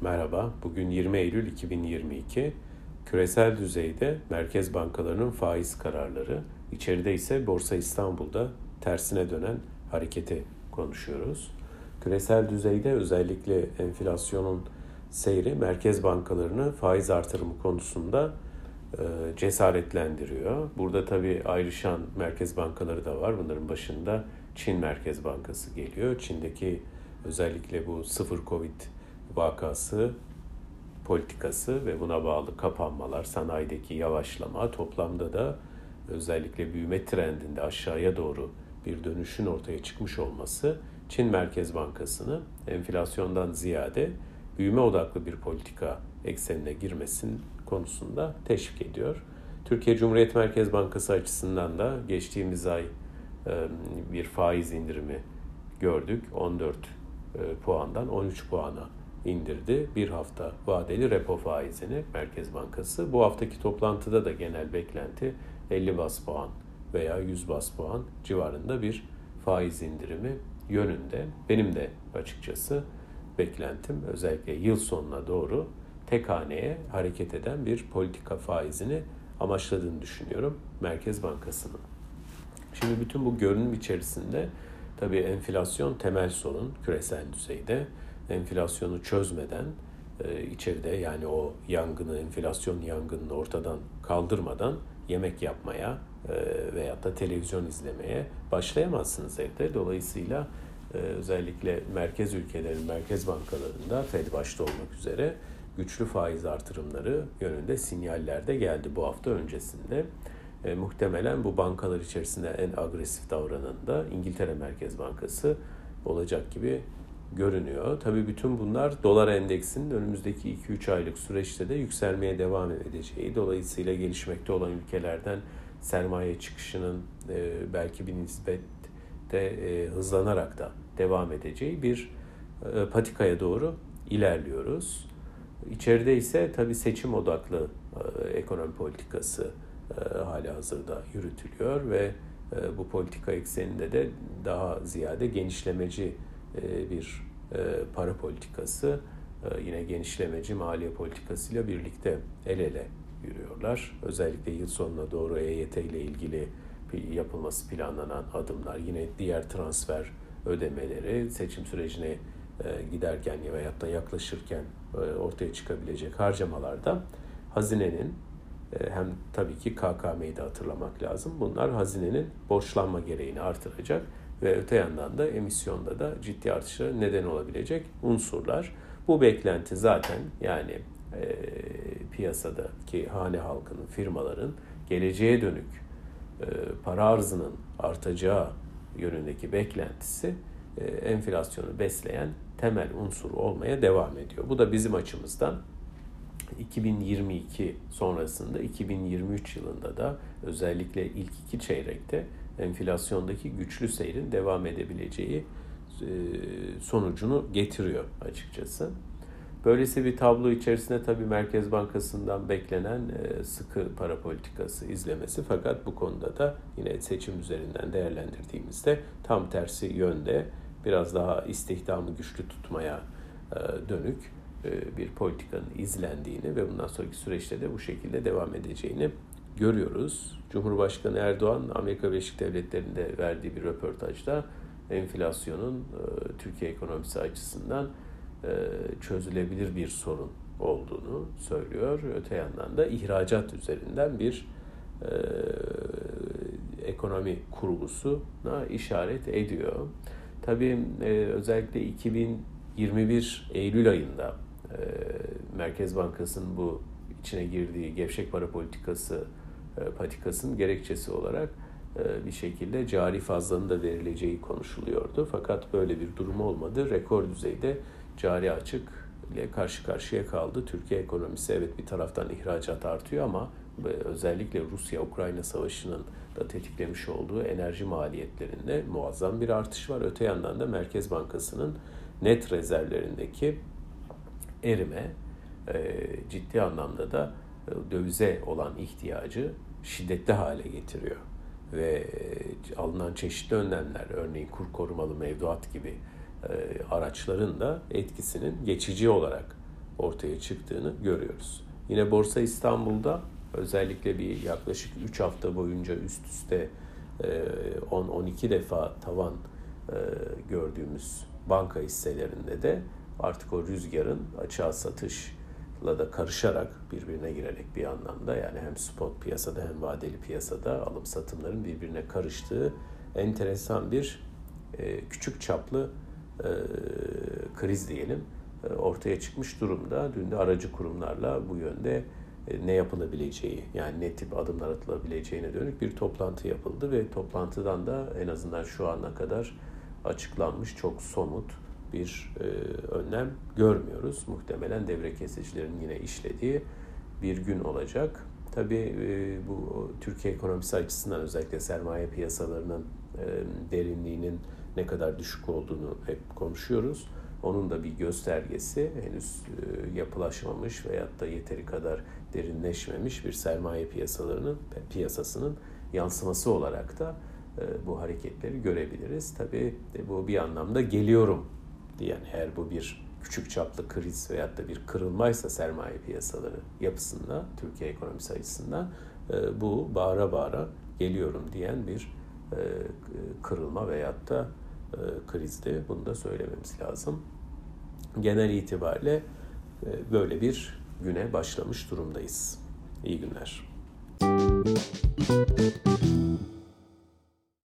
Merhaba, bugün 20 Eylül 2022. Küresel düzeyde merkez bankalarının faiz kararları, içeride ise Borsa İstanbul'da tersine dönen hareketi konuşuyoruz. Küresel düzeyde özellikle enflasyonun seyri merkez bankalarını faiz artırımı konusunda e, cesaretlendiriyor. Burada tabii ayrışan merkez bankaları da var. Bunların başında Çin Merkez Bankası geliyor. Çin'deki özellikle bu sıfır Covid vakası, politikası ve buna bağlı kapanmalar, sanayideki yavaşlama toplamda da özellikle büyüme trendinde aşağıya doğru bir dönüşün ortaya çıkmış olması Çin Merkez Bankası'nı enflasyondan ziyade büyüme odaklı bir politika eksenine girmesin konusunda teşvik ediyor. Türkiye Cumhuriyet Merkez Bankası açısından da geçtiğimiz ay bir faiz indirimi gördük. 14 puandan 13 puana indirdi. Bir hafta vadeli repo faizini Merkez Bankası. Bu haftaki toplantıda da genel beklenti 50 bas puan veya 100 bas puan civarında bir faiz indirimi yönünde. Benim de açıkçası beklentim özellikle yıl sonuna doğru tek haneye hareket eden bir politika faizini amaçladığını düşünüyorum Merkez Bankası'nın. Şimdi bütün bu görünüm içerisinde tabii enflasyon temel sorun küresel düzeyde. Enflasyonu çözmeden e, içeride yani o yangını, enflasyon yangınını ortadan kaldırmadan yemek yapmaya e, veyahut da televizyon izlemeye başlayamazsınız evde. Dolayısıyla e, özellikle merkez ülkelerin merkez bankalarında Fed başta olmak üzere güçlü faiz artırımları yönünde sinyaller de geldi bu hafta öncesinde. E, muhtemelen bu bankalar içerisinde en agresif davranan da İngiltere Merkez Bankası olacak gibi görünüyor. Tabii bütün bunlar dolar endeksinin önümüzdeki 2-3 aylık süreçte de yükselmeye devam edeceği. Dolayısıyla gelişmekte olan ülkelerden sermaye çıkışının e, belki bir nispette e, hızlanarak da devam edeceği bir e, patikaya doğru ilerliyoruz. İçeride ise tabii seçim odaklı ekonomi politikası hali hazırda yürütülüyor ve bu politika ekseninde de daha ziyade genişlemeci e, bir e, para politikası e, yine genişlemeci maliye politikasıyla birlikte el ele yürüyorlar. Özellikle yıl sonuna doğru EYT ile ilgili yapılması planlanan adımlar, yine diğer transfer ödemeleri seçim sürecine giderken veyahut da yaklaşırken ortaya çıkabilecek harcamalarda hazinenin hem tabii ki KKM'yi de hatırlamak lazım. Bunlar hazinenin borçlanma gereğini artıracak ve öte yandan da emisyonda da ciddi artışa neden olabilecek unsurlar. Bu beklenti zaten yani e, piyasadaki hane halkının, firmaların geleceğe dönük e, para arzının artacağı yönündeki beklentisi e, enflasyonu besleyen temel unsur olmaya devam ediyor. Bu da bizim açımızdan 2022 sonrasında 2023 yılında da özellikle ilk iki çeyrekte enflasyondaki güçlü seyrin devam edebileceği e, sonucunu getiriyor açıkçası. Böylesi bir tablo içerisinde tabii Merkez Bankası'ndan beklenen e, sıkı para politikası izlemesi fakat bu konuda da yine seçim üzerinden değerlendirdiğimizde tam tersi yönde biraz daha istihdamı güçlü tutmaya e, dönük bir politikanın izlendiğini ve bundan sonraki süreçte de bu şekilde devam edeceğini görüyoruz. Cumhurbaşkanı Erdoğan Amerika Birleşik Devletleri'nde verdiği bir röportajda enflasyonun e, Türkiye ekonomisi açısından e, çözülebilir bir sorun olduğunu söylüyor. Öte yandan da ihracat üzerinden bir e, ekonomi kurgusuna işaret ediyor. Tabii özellikle 2021 Eylül ayında Merkez Bankası'nın bu içine girdiği gevşek para politikası patikasının gerekçesi olarak e, bir şekilde cari fazlanın da verileceği konuşuluyordu. Fakat böyle bir durum olmadı. Rekor düzeyde cari açık ile karşı karşıya kaldı. Türkiye ekonomisi evet bir taraftan ihracat artıyor ama özellikle Rusya-Ukrayna savaşının da tetiklemiş olduğu enerji maliyetlerinde muazzam bir artış var. Öte yandan da Merkez Bankası'nın net rezervlerindeki erime e, ciddi anlamda da dövize olan ihtiyacı şiddetli hale getiriyor. Ve e, alınan çeşitli önlemler, örneğin kur korumalı mevduat gibi e, araçların da etkisinin geçici olarak ortaya çıktığını görüyoruz. Yine Borsa İstanbul'da özellikle bir yaklaşık 3 hafta boyunca üst üste 10-12 e, defa tavan gördüğümüz banka hisselerinde de artık o rüzgarın açığa satışla da karışarak birbirine girerek bir anlamda yani hem spot piyasada hem vadeli piyasada alım satımların birbirine karıştığı enteresan bir e, küçük çaplı kriz diyelim ortaya çıkmış durumda. Dün de aracı kurumlarla bu yönde e, ne yapılabileceği yani ne tip adımlar atılabileceğine dönük bir toplantı yapıldı ve toplantıdan da en azından şu ana kadar açıklanmış çok somut bir e, önlem görmüyoruz. Muhtemelen devre kesicilerin yine işlediği bir gün olacak. Tabii e, bu Türkiye ekonomisi açısından özellikle sermaye piyasalarının e, derinliğinin ne kadar düşük olduğunu hep konuşuyoruz. Onun da bir göstergesi henüz e, yapılaşmamış veyahut da yeteri kadar derinleşmemiş bir sermaye piyasalarının piyasasının yansıması olarak da e, bu hareketleri görebiliriz. Tabii bu bir anlamda geliyorum diyen eğer bu bir küçük çaplı kriz veyahut da bir kırılmaysa sermaye piyasaları yapısında Türkiye ekonomisi açısından e, bu bağıra bağıra geliyorum diyen bir kırılma veyahut da krizdi. Bunu da söylememiz lazım. Genel itibariyle böyle bir güne başlamış durumdayız. İyi günler.